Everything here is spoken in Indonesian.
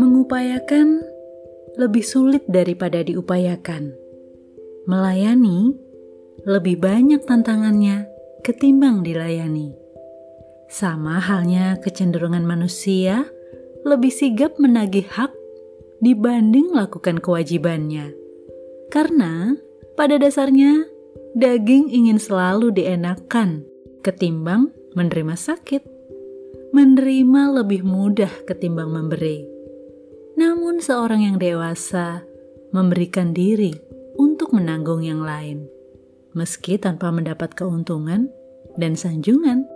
Mengupayakan lebih sulit daripada diupayakan. Melayani lebih banyak tantangannya ketimbang dilayani. Sama halnya kecenderungan manusia lebih sigap menagih hak dibanding melakukan kewajibannya. Karena pada dasarnya daging ingin selalu dienakan ketimbang menerima sakit. Menerima lebih mudah ketimbang memberi. Namun seorang yang dewasa memberikan diri untuk menanggung yang lain, meski tanpa mendapat keuntungan dan sanjungan.